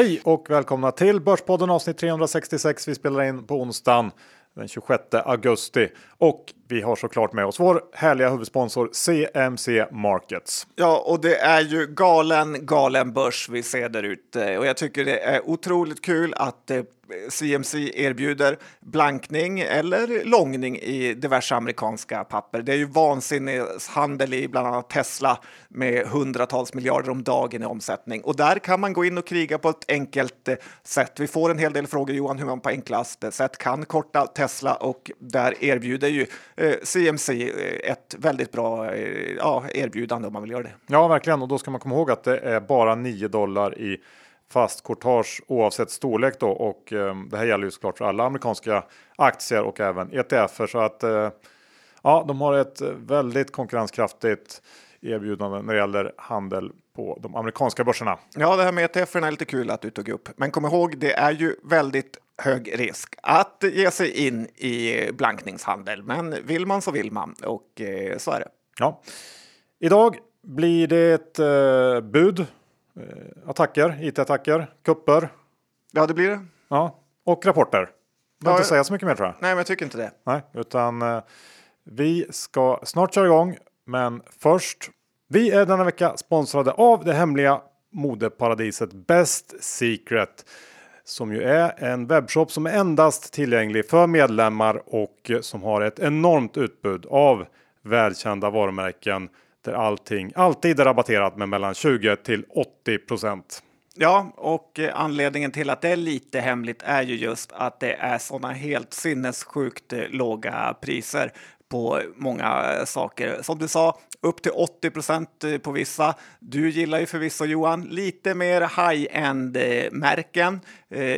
Hej och välkomna till Börspodden avsnitt 366. Vi spelar in på onsdagen den 26 augusti och vi har såklart med oss vår härliga huvudsponsor CMC Markets. Ja, och det är ju galen, galen börs vi ser där ute och jag tycker det är otroligt kul att det CMC erbjuder blankning eller långning i diverse amerikanska papper. Det är ju vansinneshandel i bland annat Tesla med hundratals miljarder om dagen i omsättning och där kan man gå in och kriga på ett enkelt eh, sätt. Vi får en hel del frågor Johan hur man på enklaste sätt kan korta Tesla och där erbjuder ju eh, CMC eh, ett väldigt bra ja, erbjudande om man vill göra det. Ja, verkligen. Och då ska man komma ihåg att det är bara 9 dollar i fast courtage oavsett storlek då och eh, det här gäller ju såklart för alla amerikanska aktier och även ETF så att eh, ja, de har ett väldigt konkurrenskraftigt erbjudande när det gäller handel på de amerikanska börserna. Ja, det här med ETF är lite kul att du tog upp, men kom ihåg, det är ju väldigt hög risk att ge sig in i blankningshandel. Men vill man så vill man och eh, så är det. Ja, idag blir det ett eh, bud attacker, IT-attacker, kupper. Ja, det blir det. Ja, och rapporter. Jag ja, inte säga så mycket mer tror jag. Nej, men jag tycker inte det. Nej, utan eh, vi ska snart köra igång. Men först. Vi är denna vecka sponsrade av det hemliga modeparadiset Best Secret som ju är en webbshop som är endast tillgänglig för medlemmar och som har ett enormt utbud av välkända varumärken där allting alltid är rabatterat med mellan 20 till 80 procent. Ja, och eh, anledningen till att det är lite hemligt är ju just att det är sådana helt sinnessjukt eh, låga priser på många eh, saker. Som du sa, upp till 80 procent på vissa. Du gillar ju förvisso Johan lite mer high-end märken.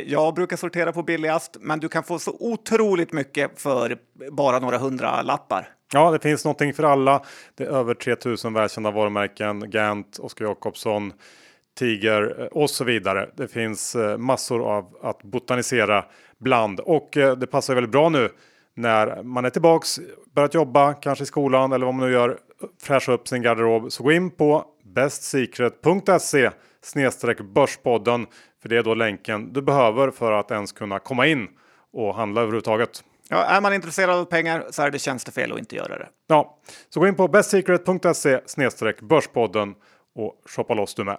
Jag brukar sortera på billigast, men du kan få så otroligt mycket för bara några hundra lappar. Ja, det finns någonting för alla. Det är över 3000 välkända varumärken. Gant, Oskar Jakobsson, Tiger eh, och så vidare. Det finns eh, massor av att botanisera bland och eh, det passar väldigt bra nu när man är tillbaks, börjat jobba, kanske i skolan eller vad man nu gör, fräscha upp sin garderob. Så gå in på bestsecret.se snedstreck börspodden för det är då länken du behöver för att ens kunna komma in och handla överhuvudtaget. Ja, är man intresserad av pengar så är det tjänstefel att inte göra det. Ja, så gå in på bestsecret.se snedstreck börspodden och shoppa loss du med.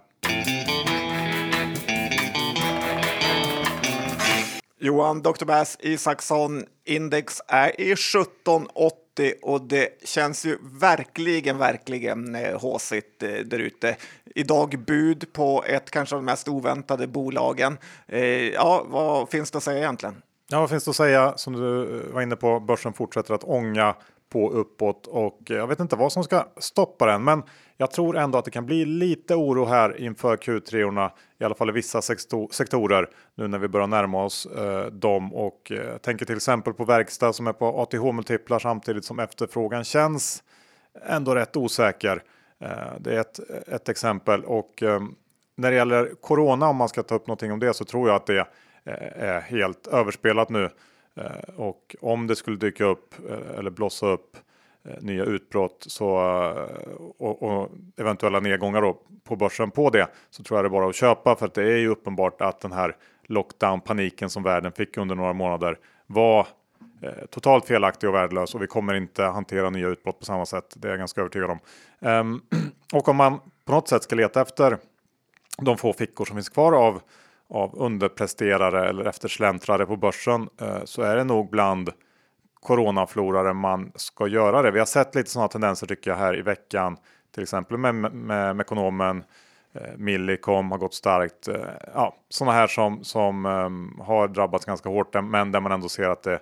Johan Dr. Bass Isaksson index är i 1780 och det känns ju verkligen, verkligen eh, håsigt eh, där ute. Idag bud på ett kanske av de mest oväntade bolagen. Eh, ja, vad finns det att säga egentligen? Ja, vad finns det att säga? Som du eh, var inne på, börsen fortsätter att ånga på uppåt och eh, jag vet inte vad som ska stoppa den. Men jag tror ändå att det kan bli lite oro här inför Q3 i alla fall i vissa sektorer nu när vi börjar närma oss eh, dem och eh, tänker till exempel på verkstad som är på ATH multiplar samtidigt som efterfrågan känns ändå rätt osäker. Eh, det är ett, ett exempel och eh, när det gäller corona om man ska ta upp någonting om det så tror jag att det Eh, är helt överspelat nu. Eh, och om det skulle dyka upp eh, eller blossa upp Eh, nya utbrott så, eh, och, och, eventuella nedgångar då på börsen på det så tror jag det är bara att köpa för att det är ju uppenbart att den här lockdown paniken som världen fick under några månader var eh, totalt felaktig och värdelös och vi kommer inte hantera nya utbrott på samma sätt. Det är jag ganska övertygad om. Ehm, och om man på något sätt ska leta efter de få fickor som finns kvar av av underpresterare eller eftersläntrare på börsen eh, så är det nog bland coronaflorare man ska göra det. Vi har sett lite sådana tendenser tycker jag här i veckan, till exempel med, med, med ekonomen eh, Millicom har gått starkt. Eh, ja, sådana här som, som eh, har drabbats ganska hårt, men där man ändå ser att det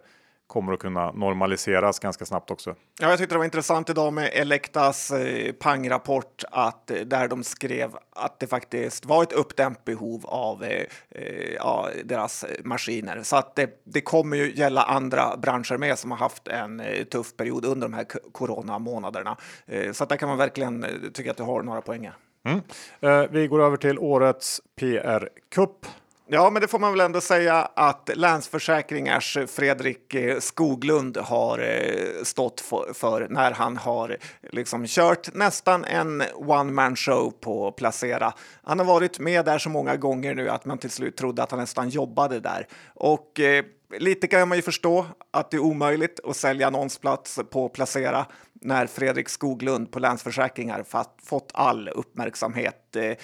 kommer att kunna normaliseras ganska snabbt också. Ja, jag tyckte det var intressant idag med Elektas eh, pangrapport att eh, där de skrev att det faktiskt var ett uppdämt behov av eh, eh ja, deras maskiner. Så att det, det, kommer ju gälla andra branscher med som har haft en eh, tuff period under de här coronamånaderna. Eh, så att där kan man verkligen tycka att du har några poänger. Mm. vi går över till årets PR-cup Ja, men det får man väl ändå säga att Länsförsäkringars Fredrik eh, Skoglund har eh, stått för när han har liksom kört nästan en one man show på Placera. Han har varit med där så många gånger nu att man till slut trodde att han nästan jobbade där. Och eh, lite kan man ju förstå att det är omöjligt att sälja annonsplats på Placera när Fredrik Skoglund på Länsförsäkringar fått all uppmärksamhet. Eh, eh,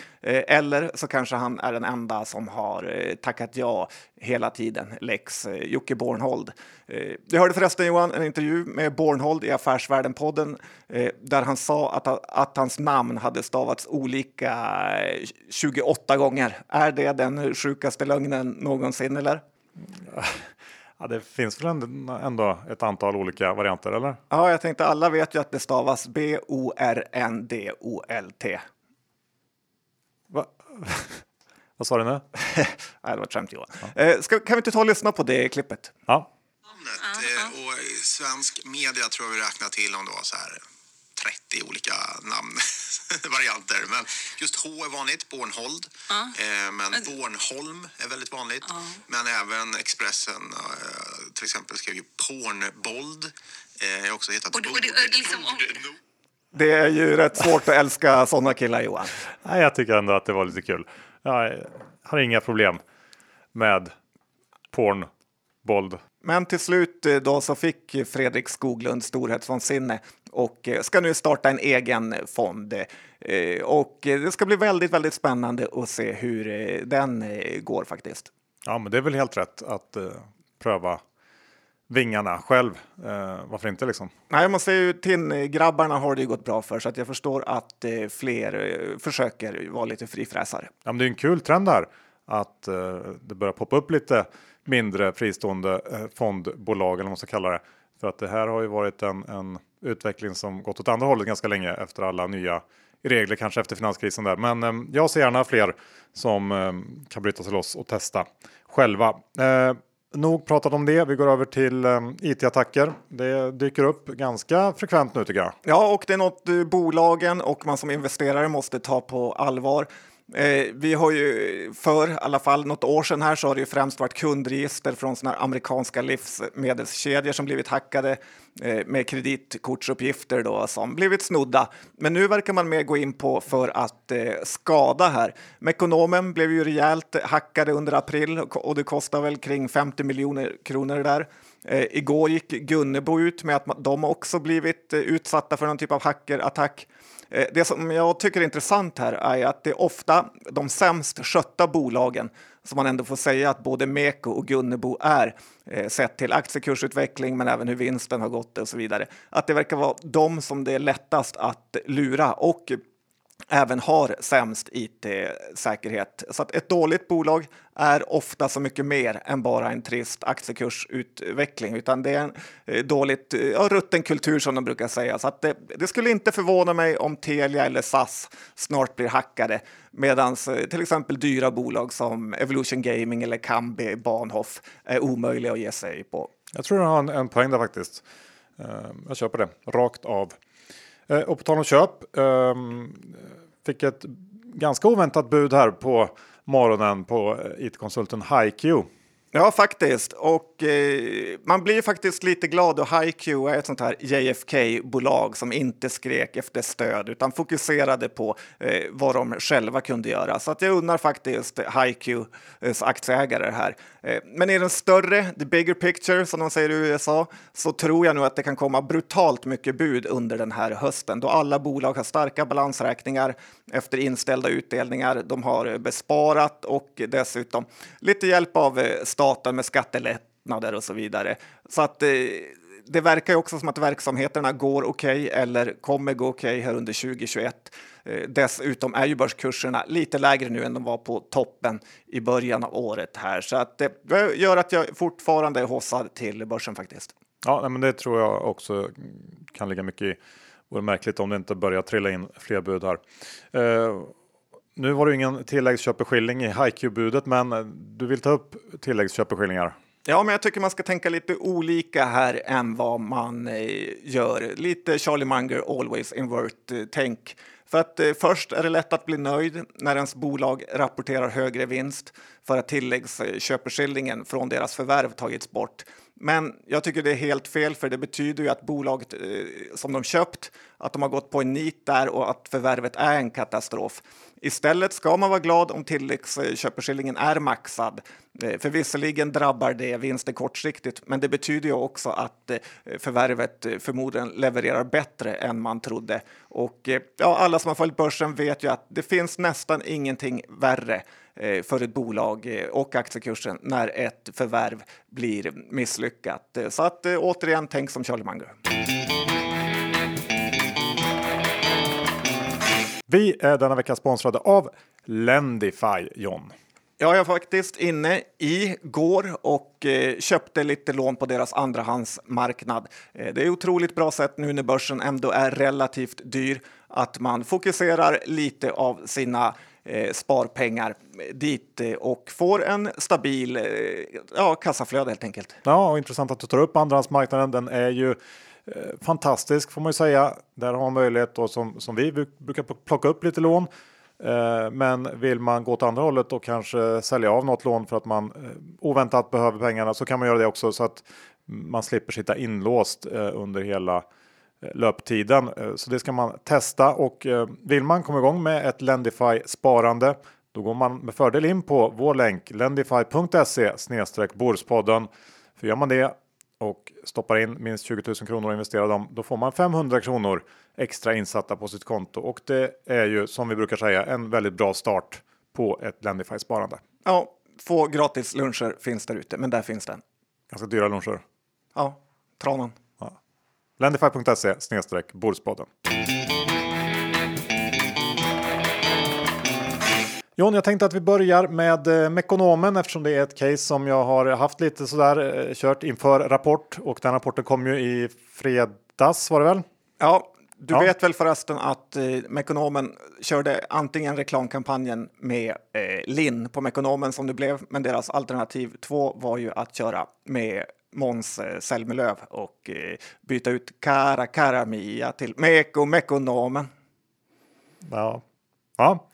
eller så kanske han är den enda som har eh, tackat ja hela tiden, lex Jocke Bornhold. Jag hörde förresten Johan en intervju med Bornhold i Affärsvärlden-podden där han sa att, att hans namn hade stavats olika 28 gånger. Är det den sjukaste lögnen någonsin eller? Mm. Ja, det finns väl ändå ett antal olika varianter, eller? Ja, jag tänkte alla vet ju att det stavas B-O-R-N-D-O-L-T. Va? Vad sa du nu? Nej, det var ett skämt Johan. Ja. Eh, ska, kan vi inte ta och lyssna på det klippet? Ja. Eh, och svensk media tror jag vi räknar till om det var så här 30 olika namnvarianter. Men just H är vanligt, Bornhold. Ja. Eh, men Bornholm är väldigt vanligt. Ja. Men även Expressen eh, till exempel skrev ju Pornbold. Eh, jag har också hittat och, och det, liksom, det är ju rätt svårt att älska sådana killar Johan. Nej, jag tycker ändå att det var lite kul. Jag har inga problem med pornbold. Men till slut då så fick Fredrik Skoglund storhetsvansinne och eh, ska nu starta en egen fond. Eh, och det ska bli väldigt, väldigt spännande att se hur eh, den går faktiskt. Ja, men det är väl helt rätt att pröva vingarna själv. varför inte liksom? Nej, jag måste ju TIN-grabbarna har det ju gått bra för så att jag förstår att fler försöker vara lite frifräsare. Ja, men det är en kul trend där att det börjar poppa upp lite mindre fristående fondbolag eller vad man ska kalla det. För att det här har ju varit en, en utveckling som gått åt andra hållet ganska länge efter alla nya regler, kanske efter finanskrisen där. Men eh, jag ser gärna fler som eh, kan bryta sig loss och testa själva. Eh, nog pratat om det. Vi går över till eh, IT-attacker. Det dyker upp ganska frekvent nu tycker jag. Ja, och det är något eh, bolagen och man som investerare måste ta på allvar. Eh, vi har ju för i alla fall något år sedan här så har det ju främst varit kundregister från såna amerikanska livsmedelskedjor som blivit hackade eh, med kreditkortsuppgifter då som blivit snodda. Men nu verkar man mer gå in på för att eh, skada här. Mekonomen blev ju rejält hackade under april och det kostar väl kring 50 miljoner kronor där. Eh, igår gick Gunnebo ut med att de också blivit eh, utsatta för någon typ av hackerattack. Eh, det som jag tycker är intressant här är att det är ofta de sämst skötta bolagen som man ändå får säga att både Meko och Gunnebo är eh, sett till aktiekursutveckling men även hur vinsten har gått och så vidare. Att det verkar vara de som det är lättast att lura och även har sämst it-säkerhet. Så att ett dåligt bolag är ofta så mycket mer än bara en trist aktiekursutveckling, utan det är en eh, dåligt, eh, ja, rutten kultur som de brukar säga. Så att det, det skulle inte förvåna mig om Telia eller SAS snart blir hackade, medan eh, till exempel dyra bolag som Evolution Gaming eller Kambi Bahnhof är omöjliga att ge sig på. Jag tror du har en, en poäng där faktiskt. Jag köper det rakt av. Eh, och på tal om köp. Eh, fick ett ganska oväntat bud här på morgonen på eh, it-konsulten HiQ. Ja, faktiskt. Och eh, man blir faktiskt lite glad och HiQ är ett sånt här JFK-bolag som inte skrek efter stöd utan fokuserade på eh, vad de själva kunde göra. Så att jag undrar faktiskt HiQs aktieägare här. Eh, men i den större, the bigger picture som de säger i USA, så tror jag nog att det kan komma brutalt mycket bud under den här hösten då alla bolag har starka balansräkningar efter inställda utdelningar. De har besparat och dessutom lite hjälp av eh, staten med skattelättnader och så vidare. Så att eh, det verkar ju också som att verksamheterna går okej okay, eller kommer gå okej okay här under 2021. Eh, dessutom är ju börskurserna lite lägre nu än de var på toppen i början av året här, så att eh, det gör att jag fortfarande är hossad till börsen faktiskt. Ja, men det tror jag också kan ligga mycket i. Vore märkligt om det inte börjar trilla in fler bud här. Eh, nu var det ingen tilläggsköpeskilling i HiQ-budet, men du vill ta upp tilläggsköpeskillingar? Ja, men jag tycker man ska tänka lite olika här än vad man eh, gör. Lite Charlie Munger, always invert-tänk. Eh, för att eh, först är det lätt att bli nöjd när ens bolag rapporterar högre vinst för att tilläggsköpeskillingen från deras förvärv tagits bort. Men jag tycker det är helt fel för det betyder ju att bolaget eh, som de köpt, att de har gått på en nit där och att förvärvet är en katastrof. Istället ska man vara glad om tilläggsköpeskillingen är maxad. Eh, för visserligen drabbar det vinsten kortsiktigt, men det betyder ju också att eh, förvärvet eh, förmodligen levererar bättre än man trodde. Och ja, alla som har följt börsen vet ju att det finns nästan ingenting värre för ett bolag och aktiekursen när ett förvärv blir misslyckat. Så att återigen, tänk som Charlie Munger. Vi är denna vecka sponsrade av Lendify, John. Jag är faktiskt inne igår och eh, köpte lite lån på deras andrahandsmarknad. Eh, det är otroligt bra sätt nu när börsen ändå är relativt dyr att man fokuserar lite av sina eh, sparpengar dit eh, och får en stabil eh, ja, kassaflöde helt enkelt. Ja, och intressant att du tar upp andrahandsmarknaden. Den är ju Eh, fantastisk får man ju säga. Där har man möjlighet då som, som vi brukar plocka upp lite lån. Eh, men vill man gå åt andra hållet och kanske sälja av något lån för att man eh, oväntat behöver pengarna så kan man göra det också så att man slipper sitta inlåst under hela löptiden. Så det ska man testa och vill man komma igång med ett Lendify sparande då går man med fördel in på vår länk lendify.se snedstreck Borspodden. För gör man det och stoppar in minst 20 000 kronor och investerar dem, då får man 500 kronor extra insatta på sitt konto och det är ju som vi brukar säga en väldigt bra start på ett Lendify sparande. Ja, få gratis luncher finns där ute, men där finns den. Ganska dyra luncher. Ja, tranan. Ja. Lendify.se snedstreck Bordspodden. John, jag tänkte att vi börjar med eh, Mekonomen eftersom det är ett case som jag har haft lite sådär eh, kört inför rapport och den rapporten kom ju i fredags var det väl? Ja, du ja. vet väl förresten att eh, Mekonomen körde antingen reklamkampanjen med eh, Linn på Mekonomen som det blev, men deras alternativ två var ju att köra med Måns eh, Zelmerlöw och eh, byta ut Cara Cara Mia till Meko Mekonomen. Ja. ja.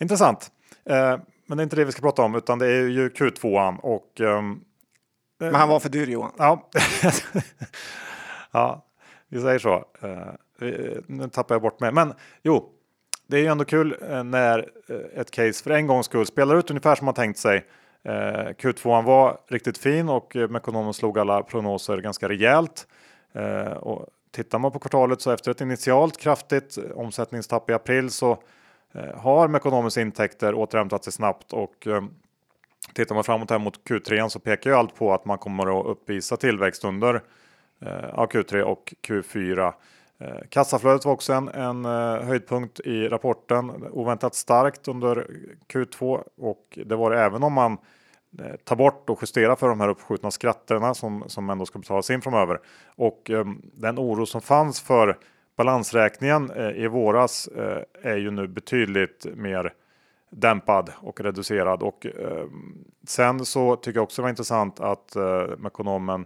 Intressant. Eh, men det är inte det vi ska prata om utan det är ju Q2 och. Um, men han var för dyr Johan. Ja, ja vi säger så. Uh, nu tappar jag bort mig. Men jo, det är ju ändå kul uh, när ett case för en gångs skull spelar ut ungefär som man tänkt sig. Q2 var riktigt fin och Mekonomen slog alla prognoser ganska rejält. och tittar man på kvartalet så efter ett initialt kraftigt omsättningstapp i april så Eh, Eh, har med ekonomiska intäkter återhämtat sig snabbt och eh, tittar man framåt här mot Q3 så pekar ju allt på att man kommer att uppvisa tillväxt under eh, Q3 och Q4. Kassaflödet var också en, en höjdpunkt i rapporten, oväntat starkt under Q2 och det var det även om man tar bort och justerar för de här uppskjutna skatterna som, som ändå ska betalas in framöver. Och den oro som fanns för Balansräkningen eh, i våras eh, är ju nu betydligt mer dämpad och reducerad och eh, sen så tycker jag också det var intressant att ekonomen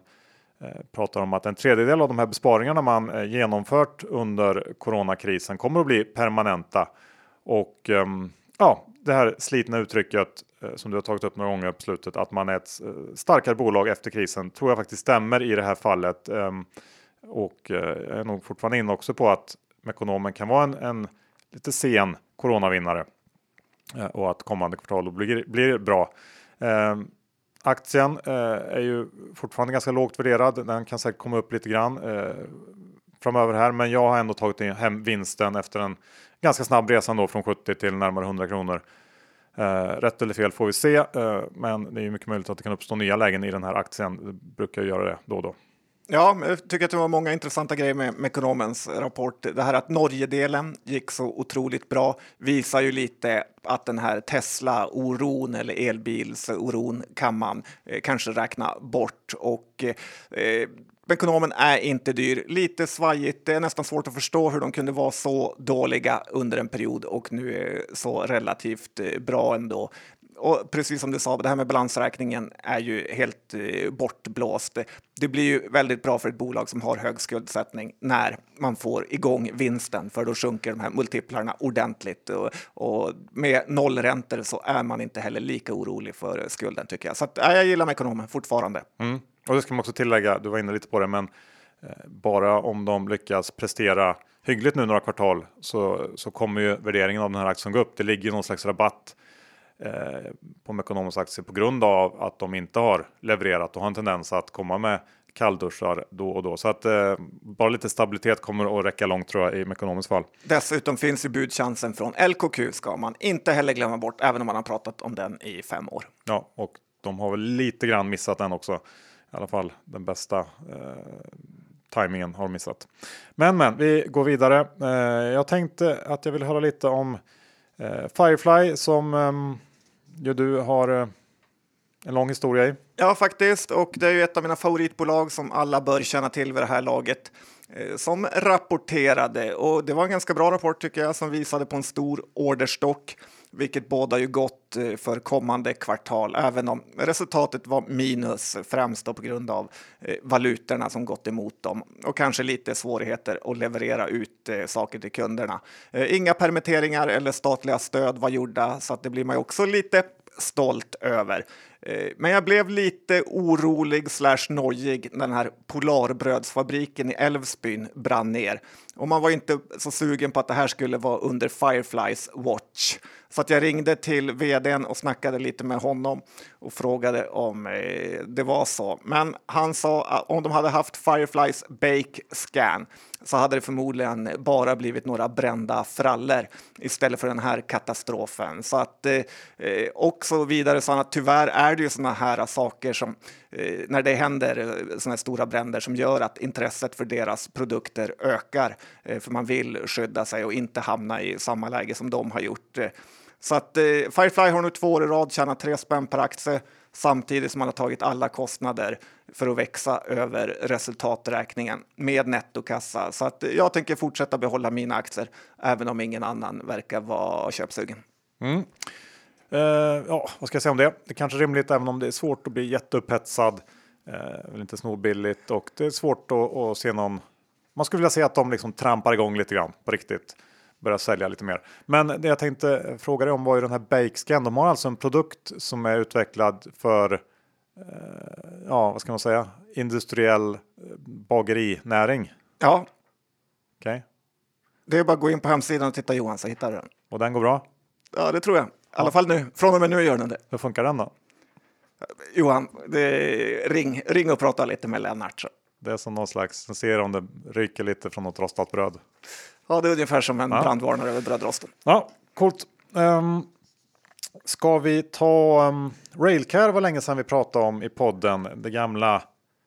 pratar om att en tredjedel av de här besparingarna man genomfört under coronakrisen kommer att bli permanenta. Och ja, det här slitna uttrycket som du har tagit upp några gånger på slutet att man är ett starkare bolag efter krisen tror jag faktiskt stämmer i det här fallet. Ehm, och eh, jag är nog fortfarande inne också på att Mekonomen kan vara en, en lite sen coronavinnare eh, och att kommande kvartal blir, blir bra. Eh, aktien eh, är ju fortfarande ganska lågt värderad. Den kan säkert komma upp lite grann eh, framöver här, men jag har ändå tagit hem vinsten efter en ganska snabb resa från 70 till närmare 100 kronor. Eh, rätt eller fel får vi se, eh, men det är mycket möjligt att det kan uppstå nya lägen i den här aktien. Det brukar göra det då och då. Ja, jag tycker att det var många intressanta grejer med, med Ekonomens rapport. Det här att Norgedelen gick så otroligt bra visar ju lite att den här Tesla-oron eller elbilsoron kan man eh, kanske räkna bort. Och eh, Ekonomen är inte dyr, lite svajigt. Det är nästan svårt att förstå hur de kunde vara så dåliga under en period och nu är så relativt eh, bra ändå och precis som du sa, det här med balansräkningen är ju helt eh, bortblåst. Det blir ju väldigt bra för ett bolag som har hög skuldsättning när man får igång vinsten, för då sjunker de här multiplarna ordentligt. Och, och med nollräntor så är man inte heller lika orolig för eh, skulden tycker jag. Så att, ja, jag gillar Mekonomen fortfarande. Mm. Och det ska man också tillägga, du var inne lite på det, men eh, bara om de lyckas prestera hyggligt nu några kvartal så, så kommer ju värderingen av den här aktien gå upp. Det ligger ju någon slags rabatt på Mekonomos aktier på grund av att de inte har levererat och har en tendens att komma med kallduschar då och då. Så att eh, bara lite stabilitet kommer att räcka långt tror jag i Mekonomos fall. Dessutom finns ju budchansen från LKQ ska man inte heller glömma bort, även om man har pratat om den i fem år. Ja, och de har väl lite grann missat den också. I alla fall den bästa eh, tajmingen har missat. Men men, vi går vidare. Eh, jag tänkte att jag vill höra lite om eh, Eh, Firefly som eh, ju du har eh, en lång historia i. Ja, faktiskt. Och det är ju ett av mina favoritbolag som alla bör känna till vid det här laget eh, som rapporterade. Och det var en ganska bra rapport tycker jag som visade på en stor orderstock vilket båda ju gott eh, för kommande kvartal, även om resultatet var minus främst på grund av eh, valutorna som gått emot dem och kanske lite svårigheter att leverera ut eh, saker till kunderna. Inga permitteringar eller statliga stöd var gjorda så att det blir man ju också lite stolt över. Eh, men jag blev lite orolig slash nojig när den här Polarbrödsfabriken i Älvsbyn brann ner. Och man var inte så sugen på att det här skulle vara under Fireflies watch. Så att jag ringde till vdn och snackade lite med honom och frågade om eh, det var så. Men han sa att om de hade haft Fireflies Bake Scan så hade det förmodligen bara blivit några brända frallor istället för den här katastrofen. Så att, eh, eh och så vidare sa han att tyvärr är det ju såna här saker som eh, när det händer eh, såna här stora bränder som gör att intresset för deras produkter ökar. Eh, för man vill skydda sig och inte hamna i samma läge som de har gjort. Eh, så att eh, Firefly har nu två år i rad tjänat tre spänn per aktie samtidigt som man har tagit alla kostnader för att växa över resultaträkningen med nettokassa. Så att eh, jag tänker fortsätta behålla mina aktier även om ingen annan verkar vara köpsugen. Mm. Uh, ja, vad ska jag säga om det? Det är kanske är rimligt även om det är svårt att bli jätteupphetsad. Uh, vill inte sno billigt och det är svårt att, att se någon. Man skulle vilja se att de liksom trampar igång lite grann på riktigt börja sälja lite mer. Men det jag tänkte fråga dig om var ju den här Bakescan. De har alltså en produkt som är utvecklad för eh, ja, vad ska man säga, industriell eh, bagerinäring. Ja. Okej. Okay. Det är bara att gå in på hemsidan och titta Johan så hittar du den. Och den går bra? Ja, det tror jag. I alla fall nu. Från och med nu gör den det. Hur funkar den då? Johan, ring, ring och prata lite med Lennart. Så. Det är som någon slags, ser om det ryker lite från något rostat bröd. Ja, det är ungefär som en ja. brandvarnare över brödrosten. Ja, coolt. Um, ska vi ta um, Railcare var länge sedan vi pratade om i podden. Det gamla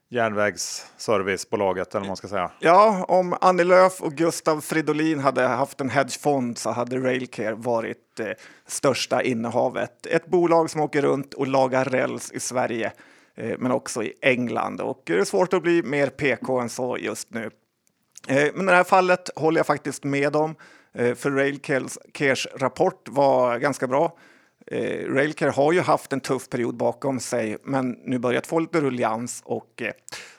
järnvägsservicebolaget eller vad man ska säga. Ja, om Annie Lööf och Gustav Fridolin hade haft en hedgefond så hade Railcare varit eh, största innehavet. Ett bolag som åker runt och lagar räls i Sverige eh, men också i England och det är svårt att bli mer PK än så just nu. Eh, men i det här fallet håller jag faktiskt med om, eh, för Railcares rapport var ganska bra. Eh, Railcare har ju haft en tuff period bakom sig, men nu börjat få lite rullians och eh,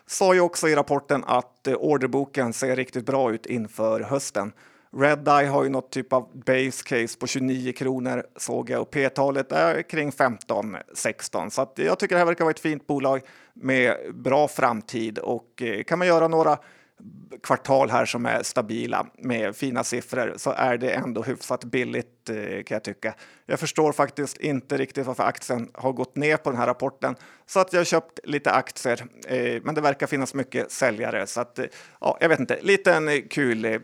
sa ju också i rapporten att eh, orderboken ser riktigt bra ut inför hösten. Redeye har ju något typ av base case på 29 kronor såg jag och P-talet är kring 15-16 så att jag tycker det här verkar vara ett fint bolag med bra framtid och eh, kan man göra några kvartal här som är stabila med fina siffror så är det ändå hyfsat billigt eh, kan jag tycka. Jag förstår faktiskt inte riktigt varför aktien har gått ner på den här rapporten så att jag har köpt lite aktier. Eh, men det verkar finnas mycket säljare så att eh, ja, jag vet inte, lite en kul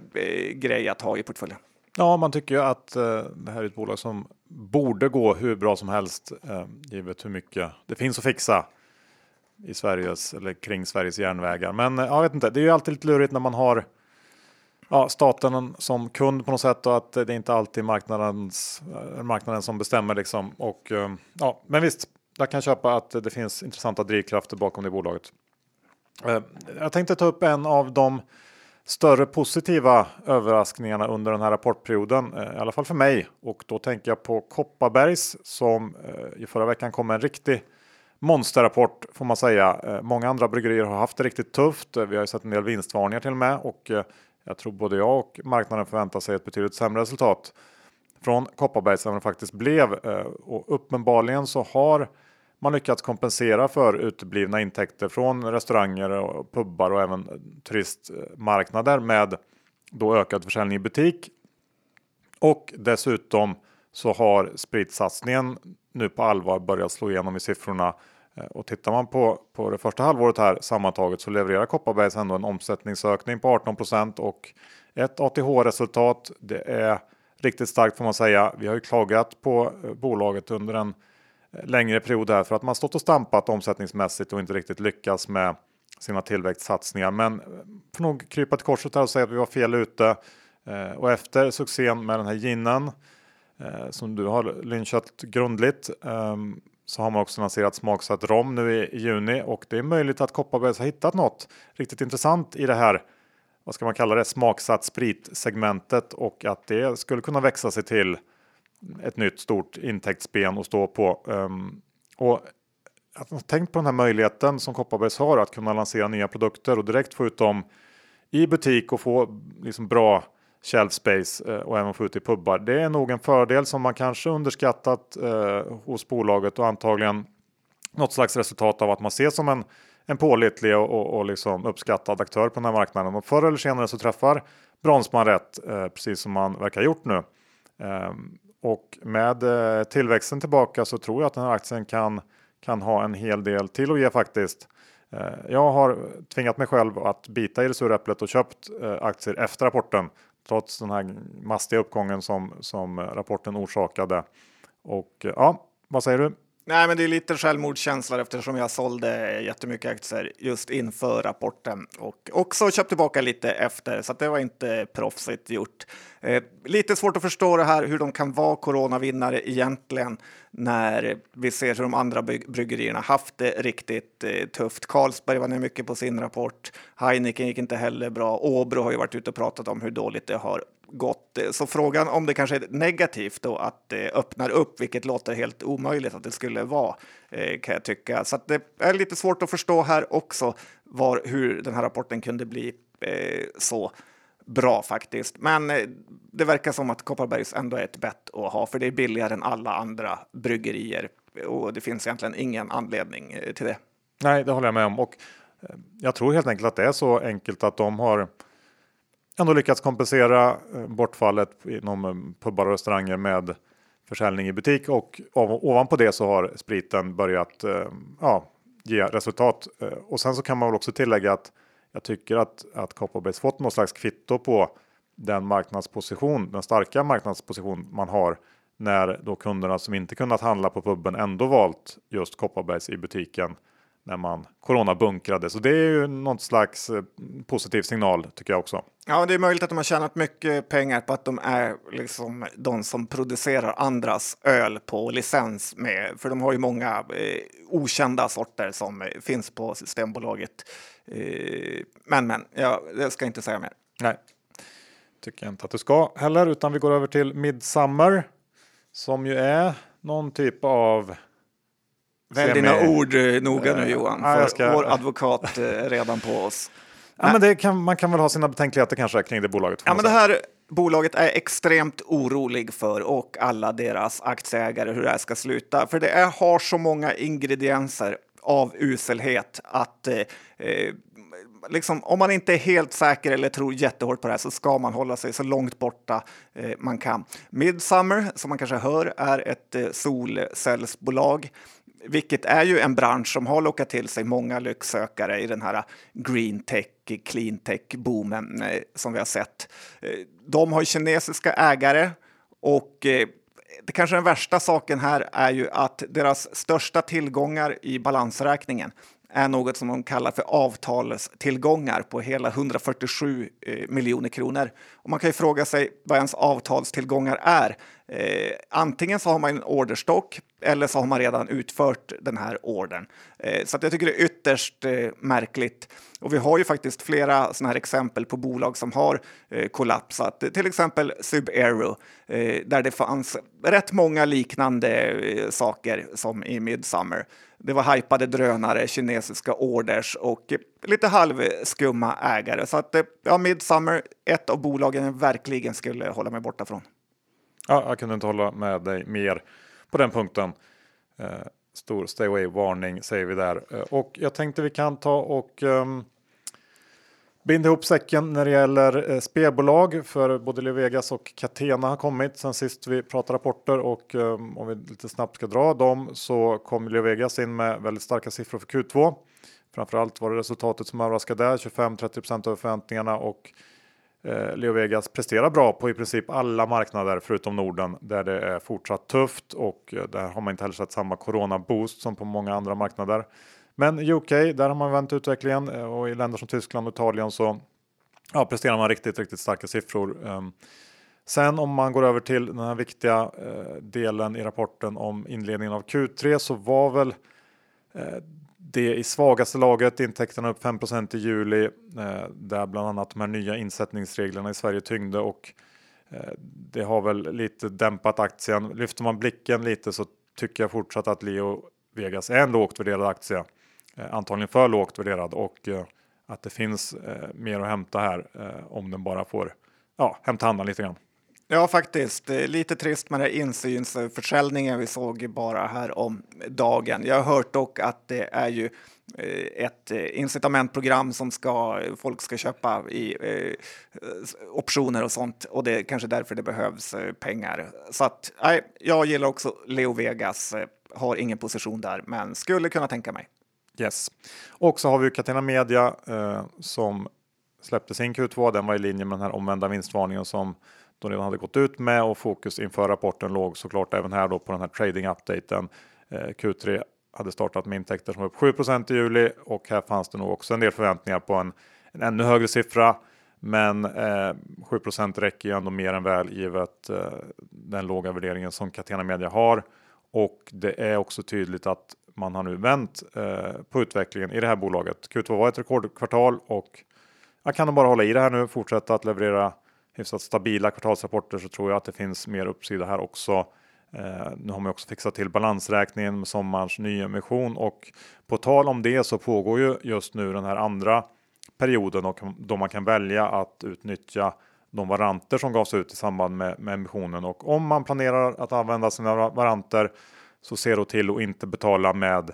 grej att ha i portföljen. Ja, man tycker ju att det här är ett bolag som borde gå hur bra som helst givet hur mycket det finns att fixa i Sveriges eller kring Sveriges järnvägar. Men eh, jag vet inte, det är ju alltid lite lurigt när man har ja, staten som kund på något sätt och att det är inte alltid marknadens, eh, marknaden som bestämmer liksom. Och, eh, ja, men visst, jag kan köpa att det finns intressanta drivkrafter bakom det bolaget. Jag tänkte ta upp en av de större positiva överraskningarna under den här rapportperioden, i alla fall för mig. Och då tänker jag på Kopparbergs som i förra veckan kom med en riktig monsterrapport får man säga. Eh, många andra bryggerier har haft det riktigt tufft. Eh, vi har ju sett en del vinstvarningar till och med och eh, jag tror både jag och marknaden förväntar sig ett betydligt sämre resultat från Kopparbergs än det faktiskt blev. Och uppenbarligen så har man lyckats kompensera för uteblivna intäkter från restauranger och pubbar och även turistmarknader med då ökad försäljning i butik. Och dessutom så har spritsatsningen nu på allvar börjat slå igenom i siffrorna. Eh, och tittar man på, på det första halvåret här sammantaget så levererar Kopparbergs ändå en omsättningsökning på 18% och ett ATH-resultat. Det är riktigt starkt får man säga. Vi har ju klagat på eh, bolaget under en eh, längre period här för att man stått och stampat omsättningsmässigt och inte riktigt lyckats med sina tillväxtsatsningar. Men får nog krypa till korset här och säga att vi var fel ute. Och efter succén med den här ginen som du har lynchat grundligt ehm, så har man också lanserat smaksatt rom nu i juni och det är möjligt att Kopparbergs har hittat något riktigt intressant i det här. Vad ska man kalla det? Smaksatt spritsegmentet och att det skulle kunna växa sig till ett nytt stort intäktsben att stå på. Um, och att man tänkt på den här möjligheten som Kopparbergs har att kunna lansera nya produkter och direkt få ut dem i butik och få liksom bra shelf space eh, och även få ut i pubbar. Det är nog en fördel som man kanske underskattat eh, hos bolaget och antagligen något slags resultat av att man ses som en, en pålitlig och, och, och liksom uppskattad aktör på den här marknaden. Och förr eller senare så träffar Bronsman rätt, eh, precis som man verkar ha gjort nu. Eh, och med eh, tillväxten tillbaka så tror jag att den här aktien kan, kan ha en hel del till att ge faktiskt. Eh, jag har tvingat mig själv att bita i det sura äpplet och köpt eh, aktier efter rapporten. Trots den här mastiga uppgången som, som rapporten orsakade. Och ja, vad säger du? Nej, men det är lite självmordskänsla eftersom jag sålde jättemycket aktier just inför rapporten och också köpt tillbaka lite efter, så det var inte proffsigt gjort. Eh, lite svårt att förstå det här hur de kan vara coronavinnare egentligen när vi ser hur de andra bryggerierna haft det riktigt eh, tufft. Carlsberg var ner mycket på sin rapport. Heineken gick inte heller bra. Åbro har ju varit ute och pratat om hur dåligt det har gått. Så frågan om det kanske är negativt då att det öppnar upp, vilket låter helt omöjligt att det skulle vara, eh, kan jag tycka. Så det är lite svårt att förstå här också var, hur den här rapporten kunde bli eh, så bra faktiskt. Men eh, det verkar som att Kopparbergs ändå är ett bett att ha, för det är billigare än alla andra bryggerier och det finns egentligen ingen anledning eh, till det. Nej, det håller jag med om och eh, jag tror helt enkelt att det är så enkelt att de har ändå lyckats kompensera eh, bortfallet inom eh, pubbar och restauranger med försäljning i butik och ovanpå det så har spriten börjat eh, ja, ge resultat. Och sen så kan man väl också tillägga att jag tycker att, att Kopparbergs fått något slags kvitto på den marknadsposition, den starka marknadsposition man har när då kunderna som inte kunnat handla på puben ändå valt just Kopparbergs i butiken när man coronabunkrade. Så det är ju något slags eh, positiv signal tycker jag också. Ja, det är möjligt att de har tjänat mycket pengar på att de är liksom de som producerar andras öl på licens med, för de har ju många eh, okända sorter som eh, finns på Systembolaget. Eh, men, men, ja, jag ska inte säga mer. Nej, tycker jag inte att du ska heller, utan vi går över till Midsummer som ju är någon typ av Välj dina ord eh, noga nu Johan, för ja, ska... vår advokat eh, redan på oss. Ja, men det kan, man kan väl ha sina betänkligheter kanske kring det bolaget. Ja, men det här bolaget är extremt orolig för och alla deras aktieägare hur det här ska sluta. För det är, har så många ingredienser av uselhet att eh, eh, liksom, om man inte är helt säker eller tror jättehårt på det här så ska man hålla sig så långt borta eh, man kan. Midsummer, som man kanske hör, är ett eh, solcellsbolag vilket är ju en bransch som har lockat till sig många lycksökare i den här green tech, clean tech-boomen eh, som vi har sett. Eh, de har kinesiska ägare och eh, det kanske den värsta saken här är ju att deras största tillgångar i balansräkningen är något som de kallar för avtalstillgångar på hela 147 miljoner kronor. Och man kan ju fråga sig vad ens avtalstillgångar är. Eh, antingen så har man en orderstock eller så har man redan utfört den här ordern. Eh, så att jag tycker det är ytterst eh, märkligt. Och vi har ju faktiskt flera sådana här exempel på bolag som har eh, kollapsat. Till exempel Subaero, där det fanns rätt många liknande saker som i Midsummer. Det var hypade drönare, kinesiska orders och lite halvskumma ägare. Så att ja, Midsummer, ett av bolagen jag verkligen skulle hålla mig borta från. Ja, jag kunde inte hålla med dig mer på den punkten. Eh, stor stay away-varning säger vi där. Eh, och jag tänkte vi kan ta och um, binda ihop säcken när det gäller eh, spelbolag för både Levegas och Catena har kommit sen sist vi pratade rapporter och um, om vi lite snabbt ska dra dem så kom Levegas in med väldigt starka siffror för Q2. Framförallt var det resultatet som överraskade där 25-30 över förväntningarna och Eh, Leo Vegas presterar bra på i princip alla marknader förutom Norden där det är fortsatt tufft och eh, där har man inte heller sett samma corona boost som på många andra marknader. Men UK, där har man vänt utvecklingen eh, och i länder som Tyskland och Italien så ja, presterar man riktigt, riktigt starka siffror. Ehm, sen om man går över till den här viktiga delen i rapporten om inledningen av Q3 så var väl det i svagaste laget, intäkterna upp 5% i juli, eh, där bland annat de här nya insättningsreglerna i Sverige tyngde och eh, det har väl lite dämpat aktien. Lyfter man blicken lite så tycker jag fortsatt att Leo Vegas är en lågt värderad aktie, eh, antagligen för lågt värderad och eh, att det finns eh, mer att hämta här eh, om den bara får ja, hämta andan lite grann. Ja, faktiskt. Lite trist med den insynsförsäljningen vi såg bara här om dagen. Jag har hört dock att det är ju eh, ett eh, incitamentprogram som ska, folk ska köpa i eh, optioner och sånt och det är kanske därför det behövs eh, pengar. Så att nej, jag gillar också Leo Vegas, har ingen position där, men skulle kunna tänka mig. Yes. Och så har vi Catena Media eh, som släppte sin Q2. Den var i linje med den här omvända vinstvarningen som de redan hade gått ut med och fokus inför rapporten låg såklart även här då på den här trading updaten. Eh, Q3 hade startat med intäkter som var upp 7% i juli och här fanns det nog också en del förväntningar på en, en ännu högre siffra. Men eh, 7% räcker ju ändå mer än väl givet eh, den låga värderingen som Catena Media har. Och det är också tydligt att man har nu vänt eh, på utvecklingen i det här bolaget. Q2 var ett rekordkvartal och jag kan nog bara hålla i det här nu, fortsätta att leverera hyfsat stabila kvartalsrapporter så tror jag att det finns mer uppsida här också. Eh, nu har man också fixat till balansräkningen med sommarens nyemission och på tal om det så pågår ju just nu den här andra perioden och då man kan välja att utnyttja de varanter som gavs ut i samband med, med emissionen och om man planerar att använda sina varanter så se då till att inte betala med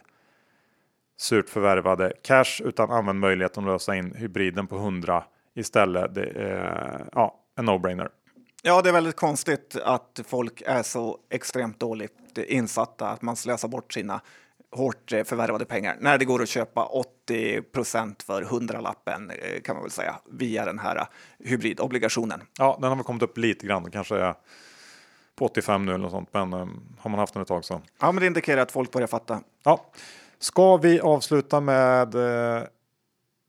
surt förvärvade cash utan använd möjligheten att lösa in hybriden på 100 istället. Det eh, ja, en no-brainer. Ja, det är väldigt konstigt att folk är så extremt dåligt insatta att man slösar bort sina hårt förvärvade pengar när det går att köpa 80% för hundralappen eh, kan man väl säga via den här hybridobligationen. Ja, den har väl kommit upp lite grann, kanske på 85 nu eller något sånt, men um, har man haft den ett tag så. Ja, men det indikerar att folk börjar fatta. Ja, ska vi avsluta med eh,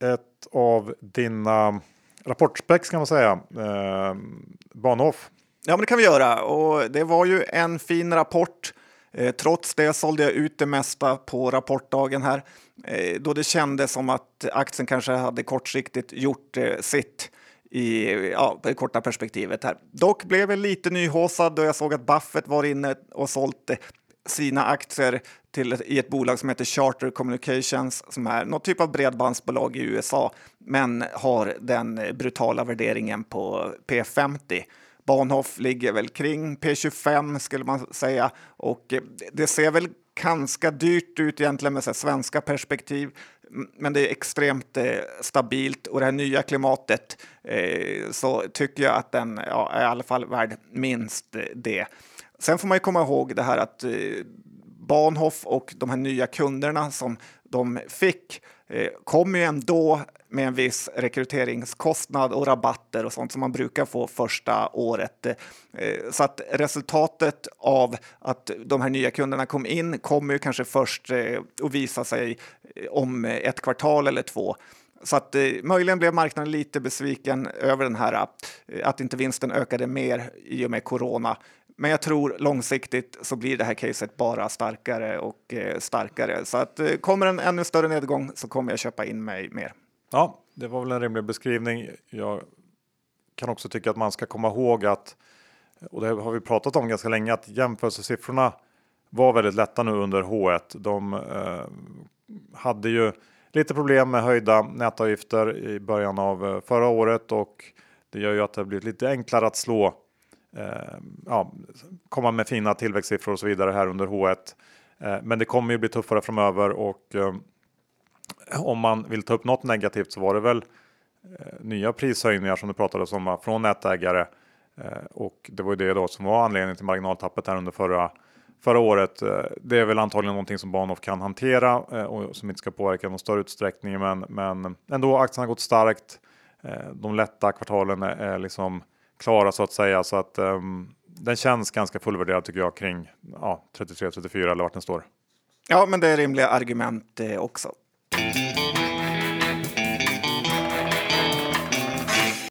ett av dina rapportspex kan man säga. Eh, Bahnhof. Ja, men det kan vi göra och det var ju en fin rapport. Eh, trots det sålde jag ut det mesta på rapportdagen här eh, då det kändes som att aktien kanske hade kortsiktigt gjort eh, sitt i ja, det korta perspektivet här. Dock blev jag lite nyhåsad då jag såg att Buffett var inne och sålt eh, sina aktier till, i ett bolag som heter Charter Communications som är något typ av bredbandsbolag i USA men har den brutala värderingen på P50. Bahnhof ligger väl kring P25 skulle man säga och det ser väl ganska dyrt ut egentligen med så svenska perspektiv. Men det är extremt eh, stabilt och det här nya klimatet eh, så tycker jag att den ja, är i alla fall värd minst eh, det. Sen får man ju komma ihåg det här att eh, Bahnhof och de här nya kunderna som de fick eh, kommer ju ändå med en viss rekryteringskostnad och rabatter och sånt som man brukar få första året. Eh, så att resultatet av att de här nya kunderna kom in kommer ju kanske först eh, att visa sig eh, om ett kvartal eller två. Så att möjligen blev marknaden lite besviken över den här att inte vinsten ökade mer i och med corona. Men jag tror långsiktigt så blir det här caset bara starkare och eh, starkare. Så att eh, kommer en ännu större nedgång så kommer jag köpa in mig mer. Ja, det var väl en rimlig beskrivning. Jag kan också tycka att man ska komma ihåg att, och det har vi pratat om ganska länge, att jämförelsesiffrorna var väldigt lätta nu under H1. De eh, hade ju lite problem med höjda nätavgifter i början av eh, förra året och det gör ju att det har blivit lite enklare att slå Eh, ja, komma med fina tillväxtsiffror och så vidare här under H1. Eh, men det kommer ju bli tuffare framöver och eh, om man vill ta upp något negativt så var det väl eh, nya prishöjningar som det pratades om från nätägare eh, och det var ju det då som var anledningen till marginaltappet här under förra förra året. Eh, det är väl antagligen någonting som Bahnhof kan hantera eh, och som inte ska påverka någon större utsträckning. Men, men ändå, aktien har gått starkt. Eh, de lätta kvartalen är, är liksom klara så att säga så att um, den känns ganska fullvärderad tycker jag kring ja, 33-34 eller vart den står. Ja, men det är rimliga argument eh, också.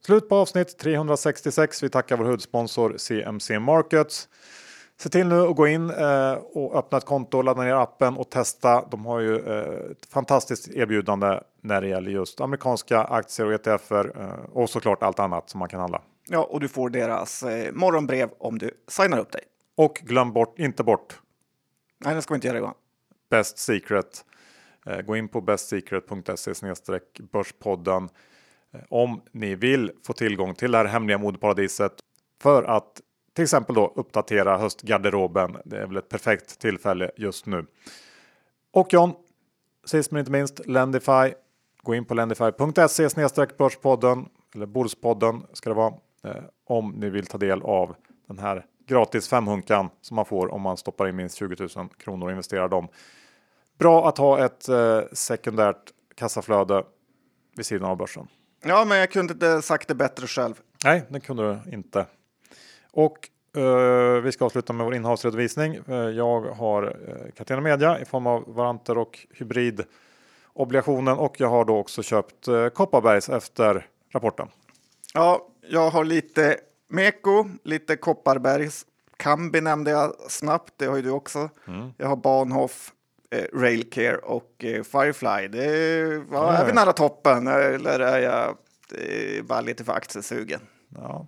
Slut på avsnitt 366. Vi tackar vår huvudsponsor CMC Markets. Se till nu att gå in eh, och öppna ett konto, ladda ner appen och testa. De har ju eh, ett fantastiskt erbjudande när det gäller just amerikanska aktier och ETFer eh, och såklart allt annat som man kan handla. Ja, och du får deras eh, morgonbrev om du signar upp dig. Och glöm bort, inte bort. Nej, det ska vi inte göra Johan. Best Secret. Eh, gå in på bestsecret.se börspodden eh, om ni vill få tillgång till det här hemliga modeparadiset för att till exempel då uppdatera höstgarderoben. Det är väl ett perfekt tillfälle just nu. Och John, sist men inte minst Lendify. Gå in på lendify.se börspodden eller Bordspodden ska det vara om ni vill ta del av den här gratis femhunkan som man får om man stoppar in minst 20 000 kronor och investerar dem. Bra att ha ett eh, sekundärt kassaflöde vid sidan av börsen. Ja, men jag kunde inte sagt det bättre själv. Nej, det kunde du inte. Och uh, vi ska avsluta med vår innehavsredovisning. Uh, jag har uh, Catena Media i form av varanter och hybridobligationen och jag har då också köpt uh, Kopparbergs efter rapporten. Ja, jag har lite Meko, lite Kopparbergs. Kambi nämnde jag snabbt, det har ju du också. Mm. Jag har Bahnhof, eh, Railcare och eh, Firefly. Det, ja, är vi nära toppen eller är jag eh, bara lite för aktiesugen? Ja.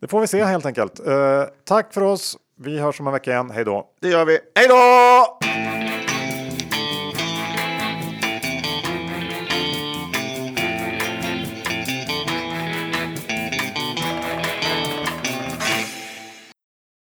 Det får vi se helt enkelt. Eh, tack för oss. Vi hörs om en vecka igen. Hej då! Det gör vi. Hej då!